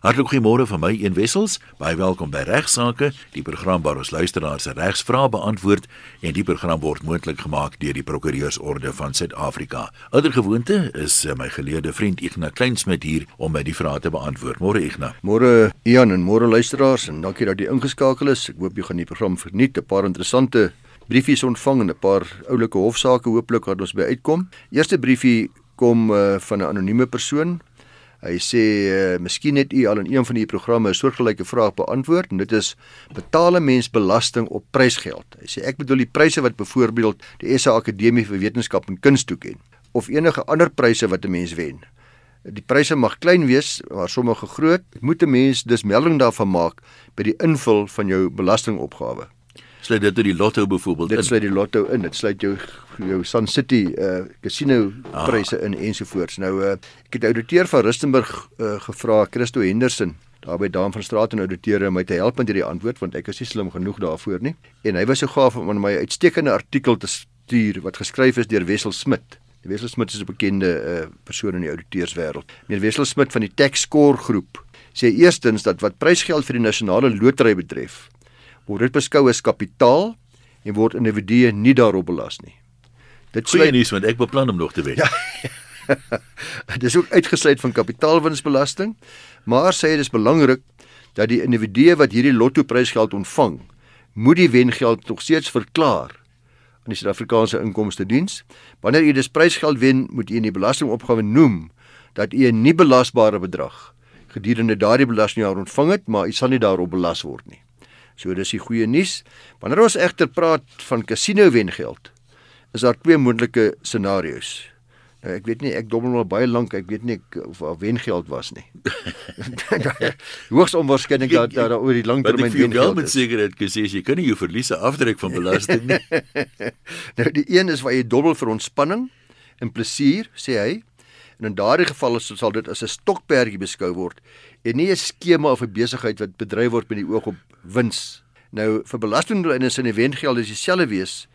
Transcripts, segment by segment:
Hartlik goeiemôre van my een wessels. Baie welkom by Regsake, die program waar ons luisteraars se regsvrae beantwoord en die program word moontlik gemaak deur die Prokureursorde van Suid-Afrika. Ouer gewoonte is eh, my geleerde vriend Ignas Kleinsmid hier om my die vrae te beantwoord. Môre Ignas. Môre Ian en môre luisteraars en dankie dat jy ingeskakel is. Ek hoop jy gaan die program verniet. 'n Paar interessante briefies ontvang en 'n paar oulike hofsaake hooplik wat ons by uitkom. Eerste briefie kom uh, van 'n anonieme persoon Hy sê uh, miskien het u al in een van die programme 'n soortgelyke vraag beantwoord en dit is betaal 'n mens belasting op prysgeld. Hy sê ek bedoel die pryse wat byvoorbeeld die SA Akademie vir Wetenskap en Kuns toeken of enige ander pryse wat 'n mens wen. Die pryse mag klein wees, maar sommige groot. Moet 'n mens dus melding daarvan maak by die invul van jou belastingopgawe sluit dit die lotto byvoorbeeld in. Dit sluit die lotto in. Dit sluit jou jou Sun City uh casino ah. pryse in ensovoorts. Nou uh ek het ouditeur van Rustenburg uh gevra, Christo Henderson, daar by Daan van Straat en ouditeure om my te help met hierdie antwoord want ek is nie slim genoeg daarvoor nie. En hy was so gaaf om my uitstekende artikel te stuur wat geskryf is deur Wessel Smit. Die Wessel Smit is 'n bekende uh persoon in die ouditeurswêreld. Meneer Wessel Smit van die Tax Score groep sê eerstens dat wat prysgeld vir die nasionale lotery betref, word dit beskou as kapitaal en word individue nie daarop belas nie. Dit sê nie want ek beplan om nog te wen. Ja. dit is ook uitgesluit van kapitaalwinsbelasting, maar sê dit is belangrik dat die individue wat hierdie lotto prysgeld ontvang, moet die wengeld nog steeds verklaar aan die Suid-Afrikaanse Inkomste Diens. Wanneer u dis prysgeld wen, moet u in die belastingopgawe noem dat u 'n nie belasbare bedrag gedurende daardie belastingjaar ontvang het, maar u sal nie daarop belas word nie. So dis die goeie nuus. Wanneer ons egter praat van casino wengeld, is daar twee moontlike scenario's. Nou ek weet nie, ek dobbel al baie lank, ek weet nie of daar wengeld was nie. Hoogs onwaarskynlik dat daar oor die lang termyn wengeld is. Ek wil met sekerheid gesê jy kan nie jou verliese aftrek van belasting nie. nou die een is waar jy dobbel vir ontspanning en plesier, sê hy. En in daardie geval sal dit as 'n stokperdjie beskou word en nie 'n skema of 'n besigheid wat bedryf word met die oog op wins. Nou vir belastingdoeleindes in die wengeld dieselfde wees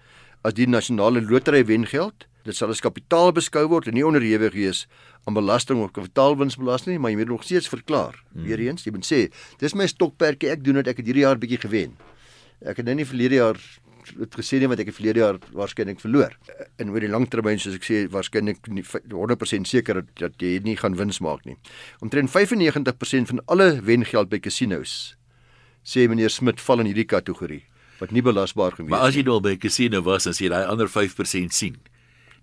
as die nasionale lotery wengeld. Dit sal as kapitaal beskou word en nie onderhewig wees aan belasting of kapitaalwinsbelasting nie, maar jy moet nog steeds verklaar. Hmm. Weereens, jy moet sê, dis my stokperdjie, ek doen dit, ek het hierdie jaar bietjie gewen. Ek het nou nie verlede jaar het gesê nie wat ek verlede jaar waarskynlik verloor. En oor die langtermyn soos ek sê waarskynlik 100% seker dat, dat jy nie gaan wins maak nie. Omtrent 95% van alle wengeld by casinos sê meneer Smit val in hierdie kategorie wat nie belasbaar gewees nie. Maar as jy nou by 'n casino was en jy daai ander 5% sien,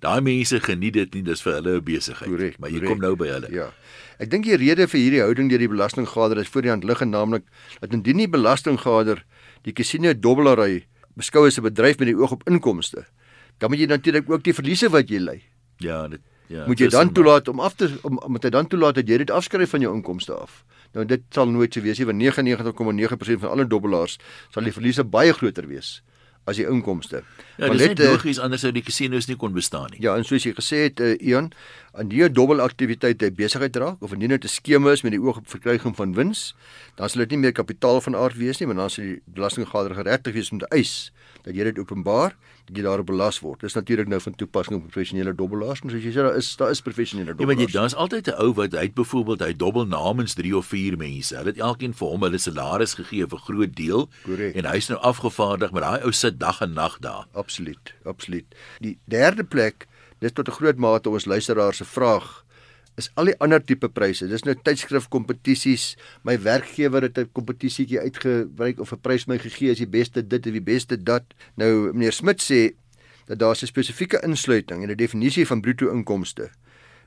daai mense geniet dit nie, dis vir hulle 'n besigheid. Correct, maar jy correct. kom nou by hulle. Ja. Ek dink die rede vir hierdie houding deur die belastinggader is voor die hand liggend naamlik dat indien die belastinggader die casino dobbelary beskou as 'n bedryf met die oog op inkomste, dan moet jy natuurlik ook die verliese wat jy ly. Ja, dit ja. Moet jy dan toelaat om af te om moet jy dan toelaat dat jy dit afskryf van jou inkomste af. Nou dit sal nooit so wees nie want 99,9% van alle dobbelaars sal die verliese baie groter wees as die inkomste. Ja, dit is logies anders sou die casinos nie kon bestaan nie. Ja, en soos jy gesê het, uh, Ian, aan die dobbelaktiwiteit by besigheid draak of indien dit 'n skema is met die oog op verkryging van wins, dan sal dit nie meer kapitaal van aard wees nie, maar dan sal die belastinggader geregtig wees om te eis dat jy dit openbaar dat jy daarop belas word. Dis natuurlik nou van toepassing op professionele dobbelaars, maar soos jy sê daar is daar is professionele dobbelaars. Ja, maar jy daar's altyd 'n ou wat hy het byvoorbeeld hy dobbel namens 3 of 4 mense. Hulle het elkeen vir hom hulle salaris gegee vir 'n groot deel Correct. en hy's nou afgevaardig met daai ou sit dag en nag daar. Absoluut, absoluut. Die derde plek, dis tot 'n groot mate ons luisteraars se vraag is al die ander tipe pryse. Dis nou tydskrif kompetisies. My werkgewer het 'n kompetisietjie uitgebreek of 'n prys my gegee as die beste dit en die beste dat. Nou meneer Smit sê dat daar 'n spesifieke insluiting en 'n definisie van bruto inkomste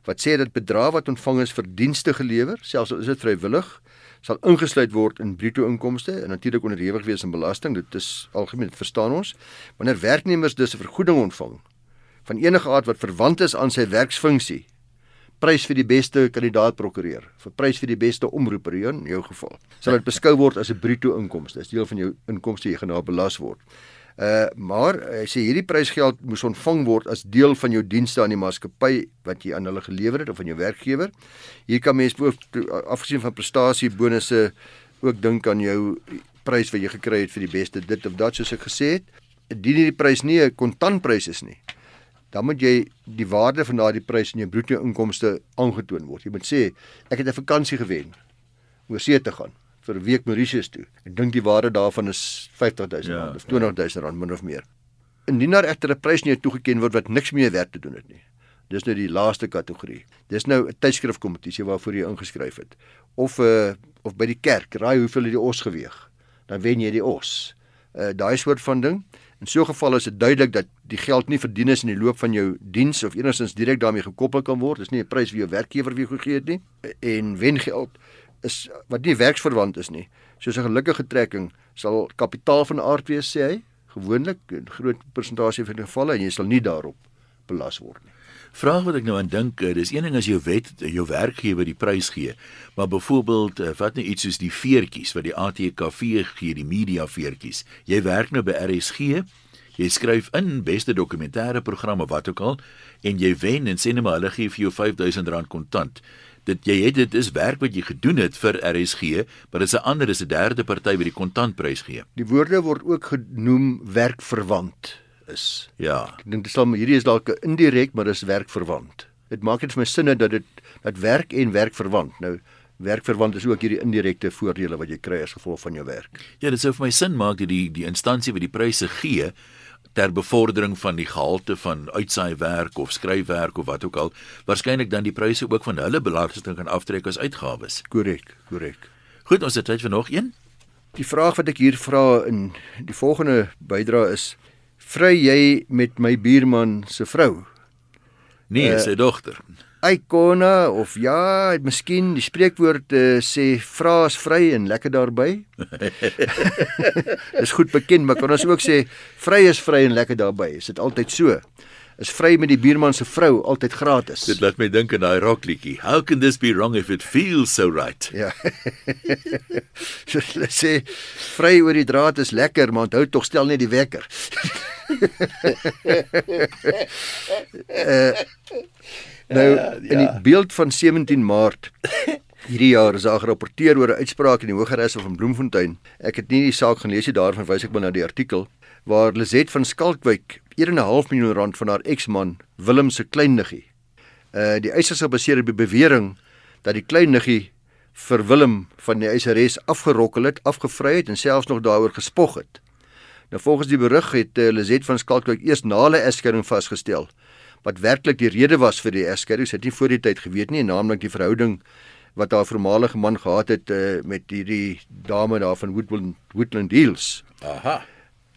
wat sê dat bedrag wat ontvang is vir dienste gelewer, selfs al is dit vrywillig, sal ingesluit word in bruto inkomste en natuurlik onderhewig wees aan belasting. Dit is algemeen, dit verstaan ons. Wanneer werknemers dus 'n vergoeding ontvang van enige aard wat verwant is aan sy werksfunksie prys vir die beste kandidaat prokureur, vir prys vir die beste omroeper in jou geval. Sal dit beskou word as 'n bruto inkomste, dis deel van jou inkomste jy gaan daar belas word. Uh maar hy sê hierdie prysgeld moes ontvang word as deel van jou dienste aan die maatskappy wat jy aan hulle gelewer het of aan jou werkgewer. Hier kan mens afgesien van prestasie bonusse ook dink aan jou prys wat jy gekry het vir die beste dit of dat soos ek gesê het. Indien hierdie prys nie 'n kontantprys is nie, dan moet jy die waarde van daardie prys in jou bruto inkomste aangetoon word. Jy moet sê ek het 'n vakansie gewen oor see te gaan vir 'n week Mauritius toe. Ek dink die waarde daarvan is 50000 Ja, of 20000 rand min of meer. Indien daar egter 'n prys nie toegeken word wat niks meer werk te doen het nie. Dis nou die laaste kategorie. Dis nou 'n tydskrifkompetisie waarvoor jy ingeskryf het of 'n uh, of by die kerk, raai hoeveel het die os geweeg. Dan wen jy die os. Uh daai soort van ding. In so 'n geval is dit duidelik dat die geld nie verdien is in die loop van jou diens of enigstens direk daarmee gekoppel kan word. Dis nie 'n prys wie jou werkgewer vir jou gegee het nie. En wengeld is wat nie werksverwant is nie. Soos 'n gelukkige trekking sal kapitaal van aard wees sê hy, gewoonlik 'n groot persentasie van die gevalle en jy sal nie daarop belas word nie. Vraag wat ek nou aan dink, eh, dis een ding as jou wet jou werkgewer die prys gee, maar byvoorbeeld eh, wat nou iets soos die veertjies wat die ATKV gee, die media veertjies. Jy werk nou by RSG, jy skryf in beste dokumentêre programme wat ook al en jy wen en sê net maar hulle gee vir jou R5000 kontant. Dit jy het dit is werk wat jy gedoen het vir RSG, maar dis 'n ander, dis 'n derde party wat die kontantprys gee. Die woorde word ook genoem werkverwant is. Ja. Ek dink dit sal hierdie is dalk indirek, maar dis werkverwant. Dit maak dit vir my sinne dat dit dat werk en werkverwant. Nou werkverwant is ook hierdie indirekte voordele wat jy kry as gevolg van jou werk. Ja, dit sou vir my sin maak dat die die instansie wat die pryse gee ter bevordering van die gehalte van uitsaaiwerk of skryfwerk of wat ook al, waarskynlik dan die pryse ook van hulle belasting kan aftrek as uitgawes. Korrek, korrek. Goed, ons het tyd vir nog een. Die vraag wat ek hier vra in die volgende bydra is: Vry jy met my buurman se vrou? Nee, uh, sy dogter. Icona of ja, miskien die spreekwoord uh, sê vra is vry en lekker daarby. Dis goed bekend, maar kan ons ook sê vry is vry en lekker daarby. Is dit altyd so? Is vry met die buurman se vrou altyd gratis? Dit laat my dink aan daai rockliedjie. How can this be wrong if it feels so right? Ja. hulle sê vry oor die draad is lekker, maar onthou tog stel net die wekker. uh, nou in die beeld van 17 Maart hierdie jaar is daar gerapporteer oor 'n uitspraak in die Hogeregs van Bloemfontein. Ek het nie die saak gelees nie, daarvan wys ek maar na die artikel waar Lizet van Skalkwyk 1.5 miljoen rand van haar eksman Willem se kleinniggie. Uh die eis is gebaseer op die bewering dat die kleinniggie vir Willem van die eiseres afgerokkel het, afgevry het en selfs nog daaroor gespog het. Nou volgens die berig het uh, Lizet van Skalkwyk eers na hulle egskeiding vasgestel wat werklik die rede was vir die egskeiding. Sy het nie voor die tyd geweet nie, naamlik die verhouding wat haar voormalige man gehad het uh, met hierdie dame daar van Woodland Woodland Hills. Aha.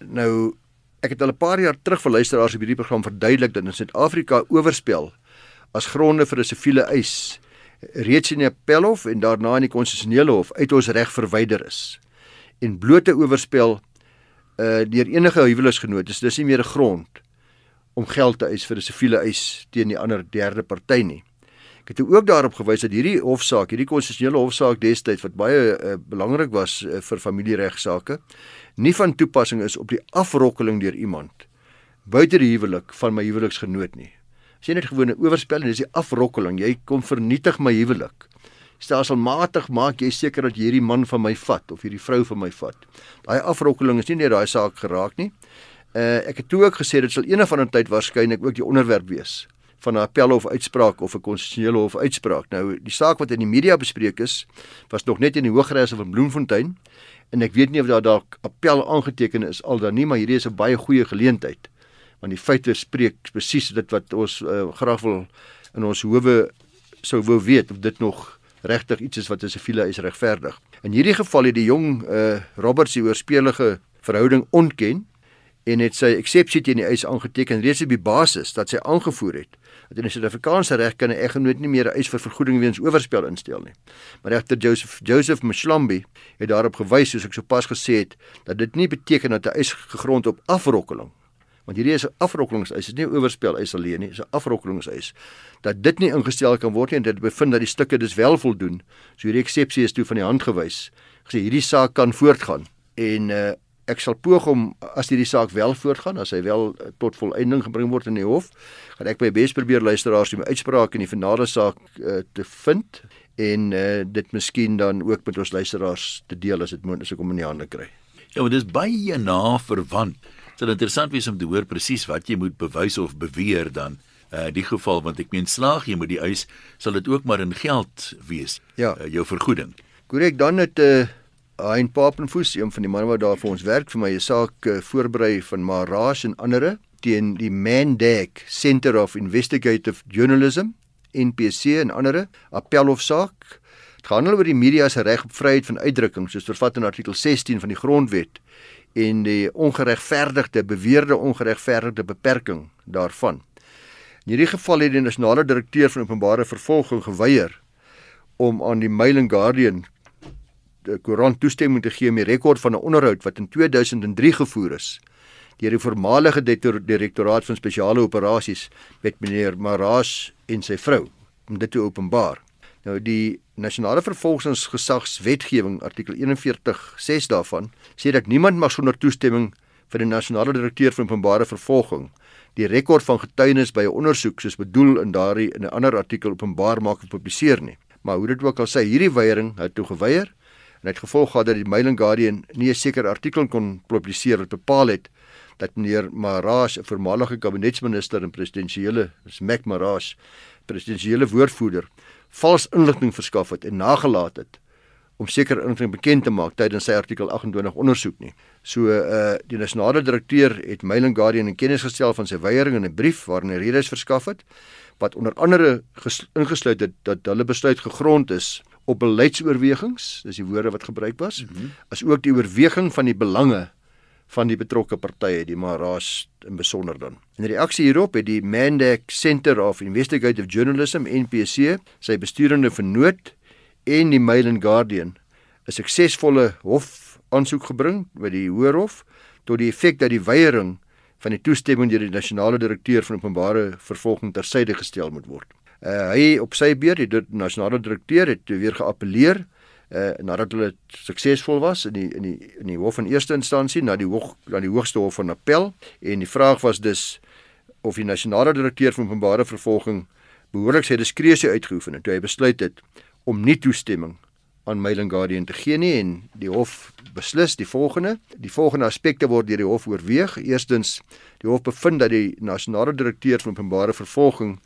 Nou ek het al 'n paar jaar terug vir luisteraars op hierdie program verduidelik dat in Suid-Afrika oorspel as gronde vir 'n siviele eis reeds in die appelhof en daarna in die konstitusionele hof uit ons reg verwyder is. En blote oorspel uh deur enige huweliksgenoot is dis nie meer 'n grond om geld te eis vir 'n siviele eis teen die ander derde party nie. Ek het ook daarop gewys dat hierdie hofsaak, hierdie konstitusionele hofsaak destyds wat baie uh, belangrik was uh, vir familieregsaake, nie van toepassing is op die afrokkeling deur iemand buite die huwelik van my huweliksgenoot nie. As jy net gewone oorspel en dis die afrokkeling, jy kom vernietig my huwelik. Stelselmatig maak jy seker dat jy hierdie man van my vat of hierdie vrou van my vat. Daai afrokkeling is nie net daai saak geraak nie. Uh ek het toe ook gesê dit sal eendag van 'n tyd waarskynlik ook die onderwerp wees van 'n appelhof uitspraak of 'n konstitusionele hof uitspraak. Nou die saak wat in die media bespreek is, was nog net in die Hooggeregs van Bloemfontein en ek weet nie of daar dalk appel aangeteken is al dan nie, maar hierdie is 'n baie goeie geleentheid. Want die feite spreek presies dit wat ons uh, graag wil in ons howe sou wou weet of dit nog regtig iets is wat 'n siviele eis regverdig. In hierdie geval het die jong uh, Robert se oorspelige verhouding ontken en het sy eksepsie teen die eis aangeteken reeds op die basis dat sy aangevoer het dat in die Suid-Afrikaanse reg kan 'n eggenoot nie meer 'n eis vir vergoeding weens oorspel instel nie. Maar regter Joseph Joseph Mshlambi het daarop gewys soos ek sopas gesê het dat dit nie beteken dat 'n eis gegrond op afrokkeling want hierdie is 'n afrokkelingseis, dit is nie 'n oorspel eis alleen nie, dis 'n afrokkelingseis. Dat dit nie ingestel kan word nie en dit bevind dat die stukke dis wel voldoen. So hierdie eksepsie is toe van die hand gewys. Gesê hierdie saak kan voortgaan en uh, ek sal poog om as hierdie saak wel voortgaan, as hy wel uh, tot volëinding gebring word in die hof, gaan ek my bes probeer luisteraars die uitspraak in die finale saak uh, te vind en uh, dit miskien dan ook met ons luisteraars te deel as dit moontlik is om in die hande kry. Ja, maar dis baie na verwant. Dit sal interessant wees om te hoor presies wat jy moet bewys of beweer dan uh die geval want ek meen slaag jy met die eis sal dit ook maar in geld wees. Ja. Uh, jou vergoeding. Korrek, dan het 'n uh, Hein Papenfoos, een van die manne wat daar vir ons werk vir my 'n saak uh, voorberei van Marash en ander teen die Mandag Center of Investigative Journalism NPC en ander appelhofsaak. Dit gaan oor die media se reg op vryheid van uitdrukking soos vervat in artikel 16 van die grondwet en die ongeregverdigde beweerde ongeregverdigde beperking daarvan. In hierdie geval het die nasionale direkteur van openbare vervolging geweier om aan die Mail and Guardian koerant toestemming te gee om die rekord van 'n onderhoud wat in 2003 gevoer is deur die voormalige direktoraat van spesiale operasies met meneer Maras en sy vrou om dit te openbaar. Nou die nasionale vervolgingsgesagswetgewing artikel 41 6 daarvan sê dat niemand mag sonder toestemming van die nasionale direkteur van openbare vervolging die rekord van getuienis by 'n ondersoek soos bedoel in daardie in 'n ander artikel openbaar maak of publiseer nie. Maar hoe dit ook al sê, hierdie weiering het toe geweier en het gevolg gehad dat die Mail and Guardian nie 'n sekere artikel kon publiseer wat bepaal het dat meneer Marash, 'n voormalige kabinetsminister en presidensiële, is Mac Marash, presidensiële woordvoerder, vals inligting verskaf het en nagelaat het om sekere inligting bekend te maak tydens sy artikel 28 ondersoek nie. So uh die nasionale direkteur het Mailing Guardian in kennis gestel van sy weiering in 'n brief waarin hy redes verskaf het wat onder andere ingesluit het dat hulle besluit gegrond is op beleidsoorwegings, dis die woorde wat gebruik was, mm -hmm. as ook die oorweging van die belange van die betrokke partye, die Maras in besonder dan. In reaksie hierop het die Mandak Center of Investigative Journalism NPC sy besturende vernoot en die Mail and Guardian 'n suksesvolle hof aansoek gebring by die Hoërhof tot die effek dat die weiering van die toestemming deur die nasionale direkteur van openbare vervolging tersyde gestel moet word. Uh, hy op sy beurt die nasionale direkteur het weer geappeleer uh, nadat hulle suksesvol was in die in die in die hof van eerste instansie na die hoog na die hoogste hof van appel. En die vraag was dus of die nasionale direkteur van openbare vervolging behoorlik sy diskresie uitgeoefen het toe hy besluit het om nie toestemming aan Mailing Guardian te gee nie en die hof beslis die volgende. Die volgende aspekte word deur die hof oorweeg. Eerstens die hof bevind dat die nasionale direkteur van openbare vervolging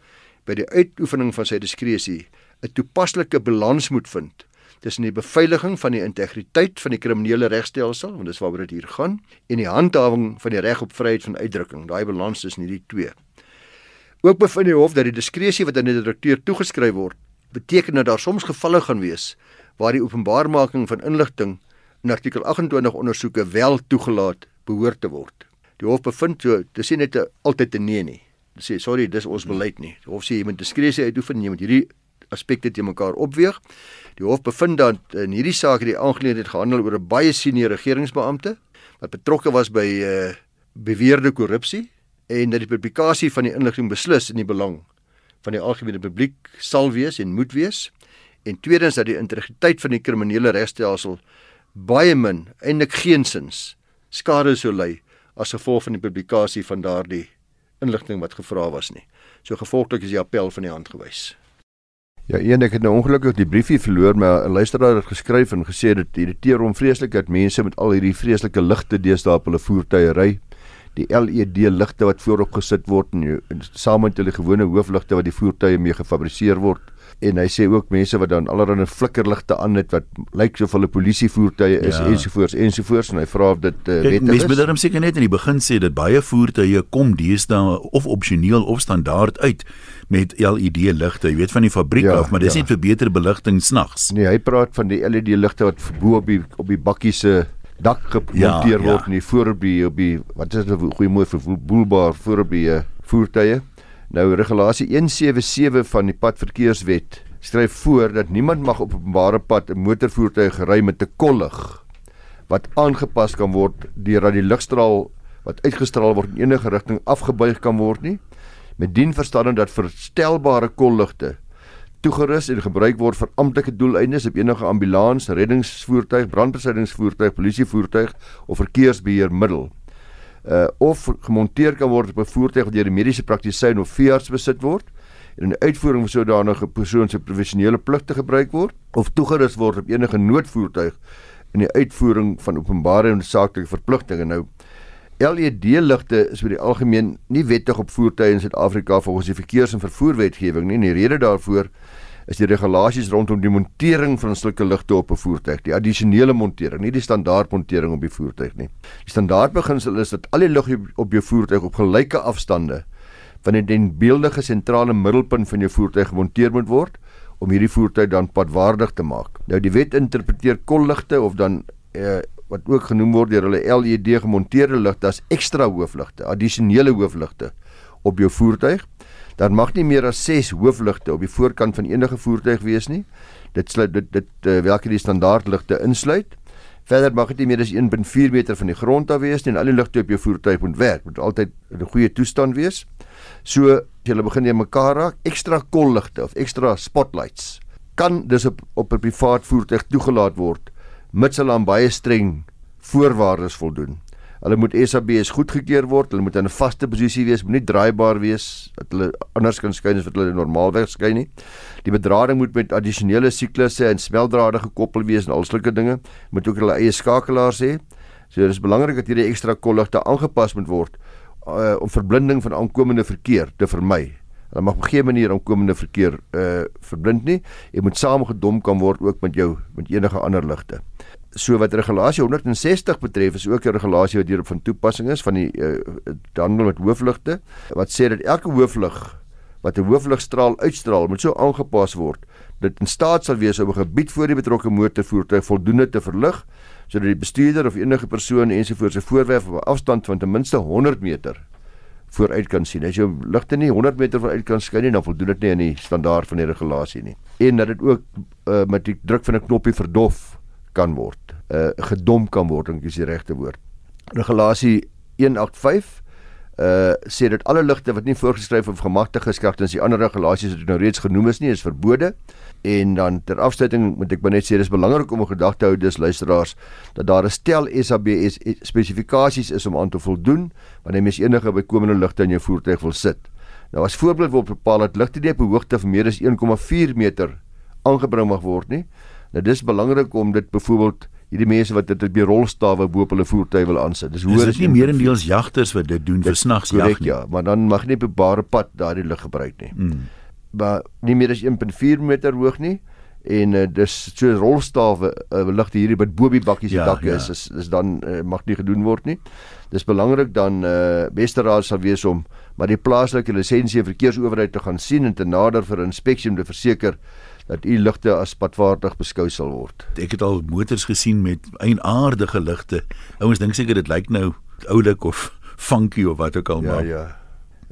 by die uitoefening van sy diskresie 'n toepaslike balans moet vind tussen die beveiliging van die integriteit van die kriminele regstelsel want dis waaroor dit hier gaan en die handhawing van die reg op vryheid van uitdrukking daai balans tussen hierdie twee ook bevind die hof dat die diskresie wat aan die direkteur toegeskryf word beteken dat daar soms gevalle gaan wees waar die openbaarmaking van inligting in artikel 28 ondersoeke wel toegelaat behoort te word. Die hof bevind so, dis nie net altyd 'n nee nie. Sê sorry, dis ons beleid nie. Die hof sê jy moet diskresie uitoefen, jy moet hierdie aspekte te mekaar opweeg. Die hof bevind dat in hierdie saak het die aangeleentheid gehandel oor 'n baie senior regeringsbeampte wat betrokke was by uh, beweerde korrupsie en dat die publikasie van die inligting beslis in die belang van die algemene publiek sal wees en moet wees. En tweedens dat die integriteit van die kriminele regstelsel baie min eintlik geensins skade sou ly as gevolg van die publikasie van daardie inligting wat gevra was nie. So gevolglik is die appel van die hand gewys. Ja, een ek het nou ongelukkig die briefie verloor, maar 'n luisteraar het geskryf en gesê dit irriteer hom vreeslik dat mense met al hierdie vreeslike ligte deesdae op hulle voertuie ry die LED ligte wat voorop gesit word en, en saam met hulle gewone hoofligte wat die voertuie mee gefabriseer word en hy sê ook mense wat dan allerlei flikkerligte aan het wat lyk soos hulle polisievoertuie is ja. ensovoorts ensovoorts en hy vra of dit uh, wettig is. Mens moet dan seker net in die begin sê dat baie voertuie kom deesdae of opsioneel of standaard uit met LED ligte. Jy weet van die fabriek ja, af, maar dis ja. net vir beter beligting snags. Nee, hy praat van die LED ligte wat bo op die op die bakkie se dak gemonteer ja, word ja. in die voor op die op die wat is 'n goeie mooi vir boelbaar voor op die uh, voertuie. Nou regulasie 177 van die padverkeerswet skryf voor dat niemand mag op openbare pad 'n motorvoertuig ry met 'n kollig wat aangepas kan word deur dat die ligstraal wat uitgestraal word in enige rigting afgebuig kan word nie met dien verstande dat verstelbare kolligte toegerus en gebruik word vir amptelike doeleindes op enige ambulans, reddingsvoertuig, brandbestrydingsvoertuig, polisievoertuig of verkeersbeheermiddel. Uh of gemonteer kan word op 'n voertuig wat deur 'n mediese praktisyn of veearts besit word en in die uitvoering van sodanige persoon se professionele pligte gebruik word of toegerus word op enige noodvoertuig in die uitvoering van openbare en saaklike verpligtinge. Nou LED-ligte is oor die algemeen nie wettig op voertuie in Suid-Afrika volgens die verkeers- en vervoerwetgewing nie. En die rede daarvoor is die regulasies rondom die montering van sulke ligte op 'n voertuig, die addisionele montering, nie die standaard montering op die voertuig nie. Die standaard beginsel is dat al die lig op jou voertuig op gelyke afstande van die denbeeldige sentrale middelpunt van jou voertuig gemonteer moet word om hierdie voertuig dan padwaardig te maak. Nou die wet interpreteer kolligte of dan eh, wat ook genoem word deur hulle LED gemonteerde ligte as ekstra hoofligte, addisionele hoofligte op jou voertuig. Daar mag nie meer as 6 hoofligte op die voorkant van enige voertuig wees nie. Dit sluit dit dit uh, welke die standaard ligte insluit. Verder mag dit nie meer as 1.4 meter van die grond af wees nie en al die ligte op jou voertuig moet werk. Moet altyd in 'n goeie toestand wees. So as jy begin jy mekaar raak, ekstra kolligte of ekstra spotlights kan dis op op 'n privaat voertuig toegelaat word mits hulle aan baie streng voorwaardes voldoen. Hulle moet SABS goedgekeur word, hulle moet in 'n vaste posisie wees, moet nie draaibaar wees dat hulle anders kan skyn as wat hulle normaalweg skyn nie. Die bedrading moet met addisionele siklusse en smeltdrade gekoppel wees en al sulke dinge. Moet ook hulle eie skakelaars hê. So dit is belangrik dat hierdie ekstra kolligte aangepas moet word uh, om verblinding van aankomende verkeer te vermy. Hulle mag op geen manier aankomende verkeer uh verblind nie. Jy moet saamgedom kan word ook met jou met enige ander ligte so wat regulasie 160 betref is ook 'n regulasie wat hierop van toepassing is van die uh, handel met hoofligte wat sê dat elke hooflig wat 'n hoofligstraal uitstraal moet so aangepas word dat in staat sal wees om 'n gebied voor die betrokke motorvoertuig voldoende te verlig sodat die bestuurder of enige persoon ensovoorts se voorwerp op 'n afstand van ten minste 100 meter vooruit kan sien. As jy ligte nie 100 meter vooruit kan skyn nie, dan voldoen dit nie aan die standaard van die regulasie nie. En dat dit ook uh, met die druk van 'n knoppie verdof kan word, uh gedom kan word, dink ek is die regte woord. Regulasie 185 uh sê dat alle ligte wat nie voorgeskryf of gemagtig is, die ander regulasies wat nou reeds genoem is nie, is verbode. En dan ter afsluiting moet ek net sê dis belangrik om 'n gedagte hou dis luisteraars dat daar 'n stel SABS spesifikasies is om aan te voldoen wanneer mens enige bykomende ligte in jou voertuig wil sit. Nou as voorbeeld word bepaal dat ligte nie op 'n hoogte van meer as 1,4 meter aangebring mag word nie. Nou dis belangrik om dit byvoorbeeld hierdie mense wat dit op die rolstawe bo op hulle voertuie wil aansit. Dis hoor is dit nie meerendeels jagters wat dit doen vir snags jag nie. Ja, maar dan mag nie op 'n bare pad daardie lig gebruik nie. Mm. Maar nie meer as 1.4 meter hoog nie en uh, dis so rolstawe uh, ligte hierdie wat bo die bakkies se ja, dakke ja. is, is is dan uh, mag nie gedoen word nie. Dis belangrik dan uh, beste raad sal wees om maar die plaaslike lisensie en verkeersowerheid te gaan sien en te nader vir inspeksie om te verseker dat u ligte as padvaardig beskou sal word. Ek het al motors gesien met eienaardige ligte. Ouens dink seker dit lyk nou oulik of funky of wat ook al ja, maar. Ja ja.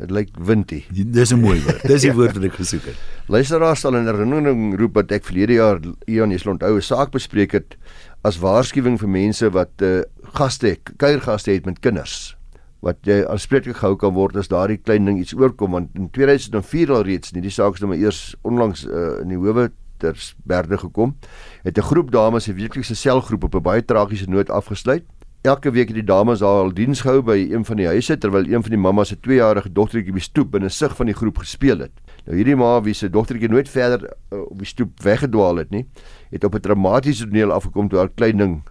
Dit lyk windy. Dis 'n mooi woord. Dis die woord wat ek gesoek het. Luisteraars sal in herinnering roep dat ek verlede jaar Ian jy sal onthou 'n saak bespreek het as waarskuwing vir mense wat uh, gaste, kuiergaste het met kinders wat jy aanspreeklik gehou kan word as daardie klein ding iets oorkom want in 2004 al reeds nie die saak is nou maar eers onlangs uh, in die howe ter berde gekom het 'n groep dames 'n weeklikse selgroep op 'n baie tragiese noot afgesluit. Elke week het die dames al diens gehou by een van die huise terwyl een van die mammas se 2-jarige dogtertjie by stoep binne sig van die groep gespeel het. Nou hierdie ma wie se dogtertjie nooit verder uh, op die stoep weggedwaal het nie het op 'n dramatiese toneel afgekom toe haar klein ding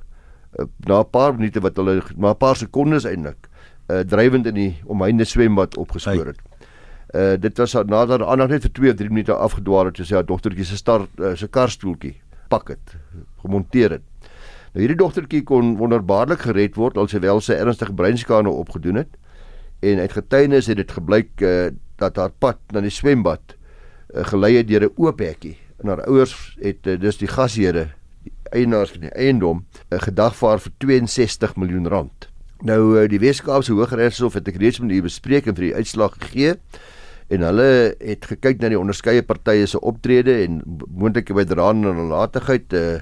uh, na 'n paar minute wat hulle maar 'n paar sekondes eintlik uh, drywend in die omheinde swembad opgespoor het. Uh dit was nadat aandag net vir 2 of 3 minute afgedwaal het, so sy haar dogtertjie se start uh, se karstoeltjie pak het, gemonteer het. Nou hierdie dogtertjie kon wonderbaarlik gered word alsewel sy ernstige breinskade opgedoen het en uit getuienis het dit gebleik uh, dat haar pad na die swembad uh, gelei het deur 'n oop hekkie en haar ouers het uh, dus die gasheere die eienaars van die eiendom 'n uh, gedagvaar vir 62 miljoen rand. Nou eh, die Weskaapse Hooggeregshof het ek reeds met u bespreek en vir die uitslag gegee en hulle het gekyk na die onderskeie partye se optrede en moontlike bydrae aan nalatigheid uh,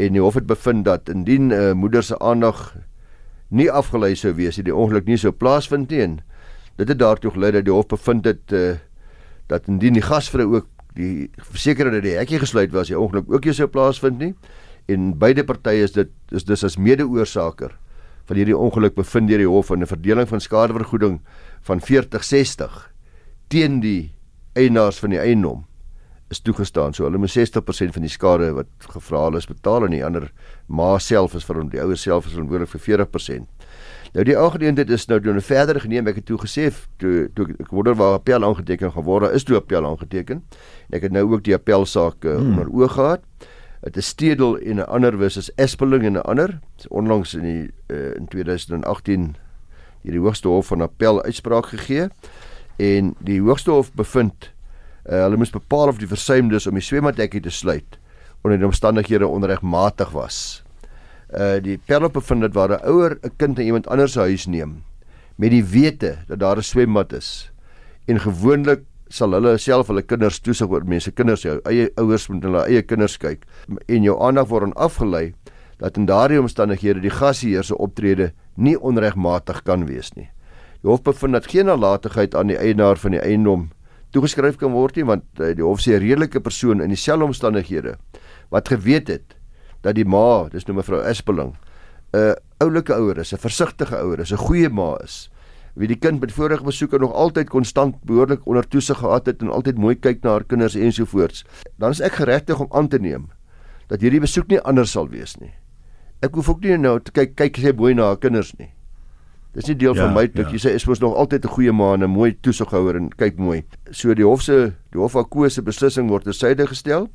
en die hof het bevind dat indien 'n uh, eh, moeder se aandag nie afgelei sou wees het die ongeluk nie sou plaasvind nie en dit het daartoe gelei dat die hof bevind het uh, dat indien die gasvrou ook die verseker dat die hekkie gesluit was die ongeluk ook nie sou plaasvind nie en beide partye is dit is dis as mede-oorsaker van hierdie ongeluk bevind deur die hof in 'n verdeling van skadevergoeding van 40-60 teen die eienaars van die eiendom is toegestaan. So hulle moet 60% van die skade wat gevra is betaal en die ander ma self is vir die ouer self is verantwoordelik vir 40%. Nou die aangeleentheid is nou doen verder geneem. Ek het toe gesê toe toe ek wonder waar appel aangeteken gaan word. Daar is toe appel aangeteken. En ek het nou ook die appelsaak uh, hmm. onder oog gehad. Dit is Stedel en 'n ander versus Espeling en 'n ander. Onlangs in die uh, in 2018 hierdie hoogste hof van appel uitspraak gegee en die hoogste hof bevind uh, hulle moes bepaal of die versuimdes om die swembaddekkie te sluit onder die omstandighede onregmatig was. Uh die appel bevind dat waar 'n ouer 'n kind in iemand anders se huis neem met die wete dat daar 'n swembad is en gewoonlik sal hulle self hulle kinders toesig oor mense kinders jou eie ouers moet hulle eie kinders kyk en jou aandag word afgelei dat in daardie omstandighede die gasheer se optrede nie onregmatig kan wees nie. Die hof bevind dat geen nalatigheid aan die eienaar van die eiendom toegeskryf kan word nie want uh, die hof sê 'n redelike persoon in dieselfde omstandighede wat geweet het dat die ma, dis nou mevrou Espeling, 'n oulike ouer is, 'n versigtige ouer is, 'n goeie ma is, wie die kind met vorige besoeke nog altyd konstant behoorlik onder toesig gehad het en altyd mooi kyk na haar kinders ensovoorts, dan is ek geregtig om aan te neem dat hierdie besoek nie anders sal wees nie. Ek hoef ook nie nou te kyk kyk sy mooi na haar kinders nie. Dis nie deel ja, van my dat ja. jy sê is mos nog altyd 'n goeie ma en 'n mooi toesighouer en kyk mooi. So die hof se die hof akkoose beslissing word tersyde gestel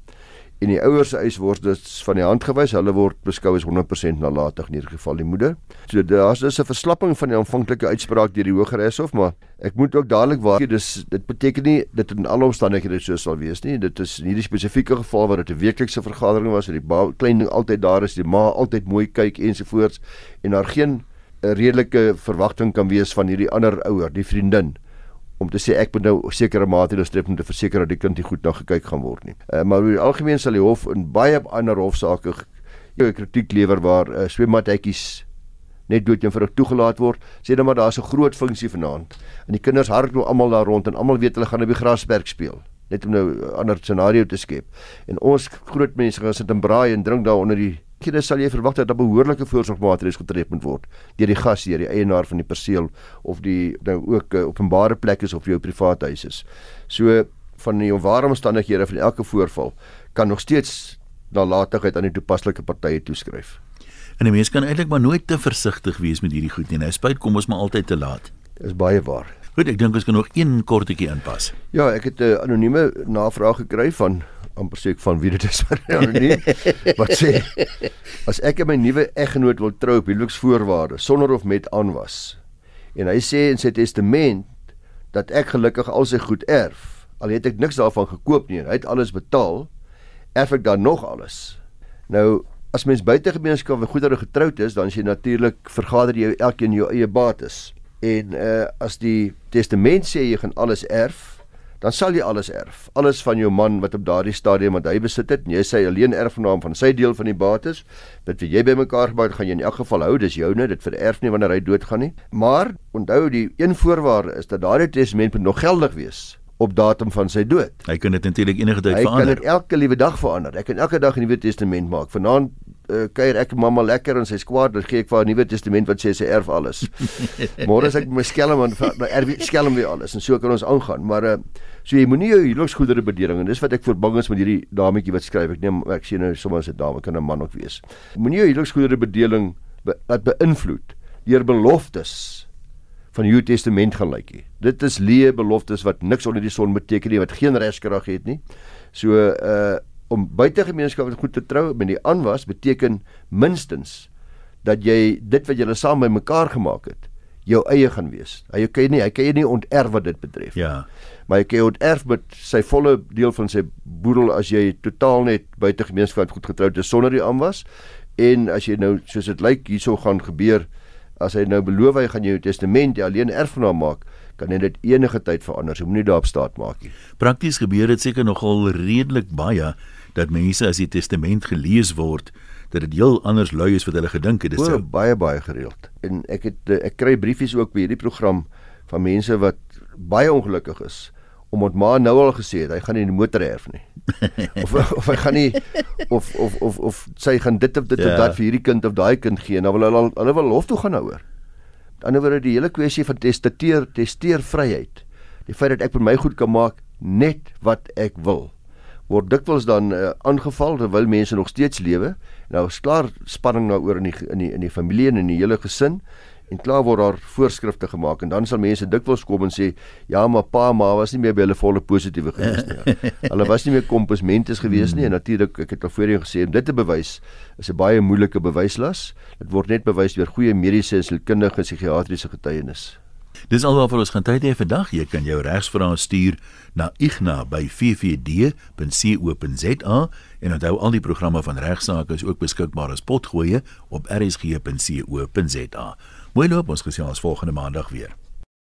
en die ouers se eis word dus van die hand gewys. Hulle word beskou as 100% nalatig in hierdie geval die moeder. So daar's dus 'n verslapping van die aanvanklike uitspraak deur die Hooggeregshof, maar ek moet ook dadelik waar dis dit beteken nie dit in alle omstandighede so sal wees nie. Dit is in hierdie spesifieke geval waar dit 'n weeklikse vergadering was en die klein ding altyd daar is, die ma altyd mooi kyk ensovoorts en daar geen 'n redelike verwagting kan wees van hierdie ander ouer, die vriendin om te sê ek moet nou sekere maatreëls tref om te verseker dat die kind goed na gekyk gaan word nie. Uh, maar oor die algemeen sal die hof in baie ander hofsaake kritiek lewer waar uh, swemmatjies net dood eenvoudig toegelaat word. Sê dan maar daar's 'n groot funksie vanaand. En die kinders hardloop almal daar rond en almal weet hulle gaan op die grasberg speel net om nou 'n ander scenario te skep. En ons groot mense gaan sit en braai en drink daar onder die kere sal jy verwag dat 'n behoorlike voorsorgmaatreëls getref moet word deur die gasheer, die eienaar van die perseel of die nou ook uh, openbare plekke of jou private huis is. So van die onware omstandighede van elke voorval kan nog steeds nalatigheid aan die toepaslike partye toeskryf. En 'n mens kan eintlik maar nooit te versigtig wees met hierdie goed nie. Nou spyt kom ons maar altyd te laat. Dis baie waar. Goed, ek dink ons kan nog een kortetjie inpas. Ja, ek het 'n anonieme navraag gekry van amper sê ek van wie dit is maar anoniem wat sê as ek en my nuwe eggenoot wil trou op huweliksvoorwaarde sonder of met aanwas en hy sê in sy testament dat ek gelukkig al sy goed erf al het ek niks daarvan gekoop nie hy het alles betaal erf ek dan nog alles? Nou as mens buitegemeenskap met goedere getroud is dan is jy natuurlik vergader jy elkeen jou eie bates. En uh, as die testament sê jy gaan alles erf dan sal jy alles erf. Alles van jou man wat op daardie stadium wat hy besit het, en jy sê alleen erfgenaam van sy deel van die bates, dit wat jy bymekaar gebou het, gaan jy in elk geval hou, dis joune, dit vererf nie wanneer hy doodgaan nie. Maar onthou die een voorwaarde is dat daardie testament moet nog geldig wees op datum van sy dood. Hy kan dit natuurlik enige tyd hy verander. Hy kan dit elke liewe dag verander. Ek kan elke dag 'n nuwe testament maak. Vanaand uh, kuier ek mamma lekker en sy skwaad, dan gee ek vir haar nuwe testament wat sê sy erf alles. Môre as ek my skelm en erf skelm weer alles en so kan ons aangaan. Maar uh, So jy moenie jou huweliksgoedere bedeling en dis wat ek verbang is met hierdie dametjie wat skryf. Ek neem ek sien nou sommer 'n dame kan 'n man ook wees. Moenie jou huweliksgoedere bedeling be, wat beïnvloed deur beloftes van die Ou Testament gaan lykie. Dit is leë beloftes wat niks onder die son beteken nie, wat geen regskrag het nie. So uh om buitegemeenskap goed te trou met die aanwas beteken minstens dat jy dit wat julle saam by mekaar gemaak het jou eie gaan wees. Hy kan nie hy kan nie onterf wat dit betref. Ja. Maar hy kan onterf met sy volle deel van sy boedel as jy totaal net buite gemeenskap goed getroud is sonder die aanwas. En as jy nou soos dit lyk hierso gaan gebeur as hy nou beloof hy gaan jou testament jy alleen erfgenaam maak kan hy dit enige tyd verander. So moenie daarop staat maak nie. Prakties gebeur dit seker nogal redelik baie dat mense as die testament gelees word dat dit heel anders lui is wat hulle gedink het dis so baie baie gereeld en ek het ek kry briefies ook by hierdie program van mense wat baie ongelukkig is omdat ma nou al gesê het hy gaan nie die motor erf nie. of of hy gaan nie of of of of sy gaan dit of dit ja. of dat vir hierdie kind of daai kind gee en dan wil hulle hulle wil hof toe gaan nou oor. Aan die ander wyse die hele kwessie van testateer testeer vryheid. Die feit dat ek vir my goed kan maak net wat ek wil word dikwels dan uh, aangeval terwyl mense nog steeds lewe. Nou is klaar spanning daaroor in die in die in die familie en in die hele gesin en klaar word daar voorskrifte gemaak en dan sal mense dikwels kom en sê ja maar pa ma was nie meer by hulle volle positiewe gewees nie. hulle was nie meer komposmentes gewees nie en natuurlik ek het al voorheen gesê om dit te bewys is 'n baie moeilike bewyslas. Dit word net bewys deur goeie mediese en sielkundige psigiatriese getuienis. Dis alwaar vir ons gaan tyd hê vandag. Jy kan jou regsvrae stuur na igna@ffd.co.za en onthou al die programme van regsaake is ook beskikbaar as potgoeie op rsg.co.za. Mooi loop ons gesien ons volgende maandag weer.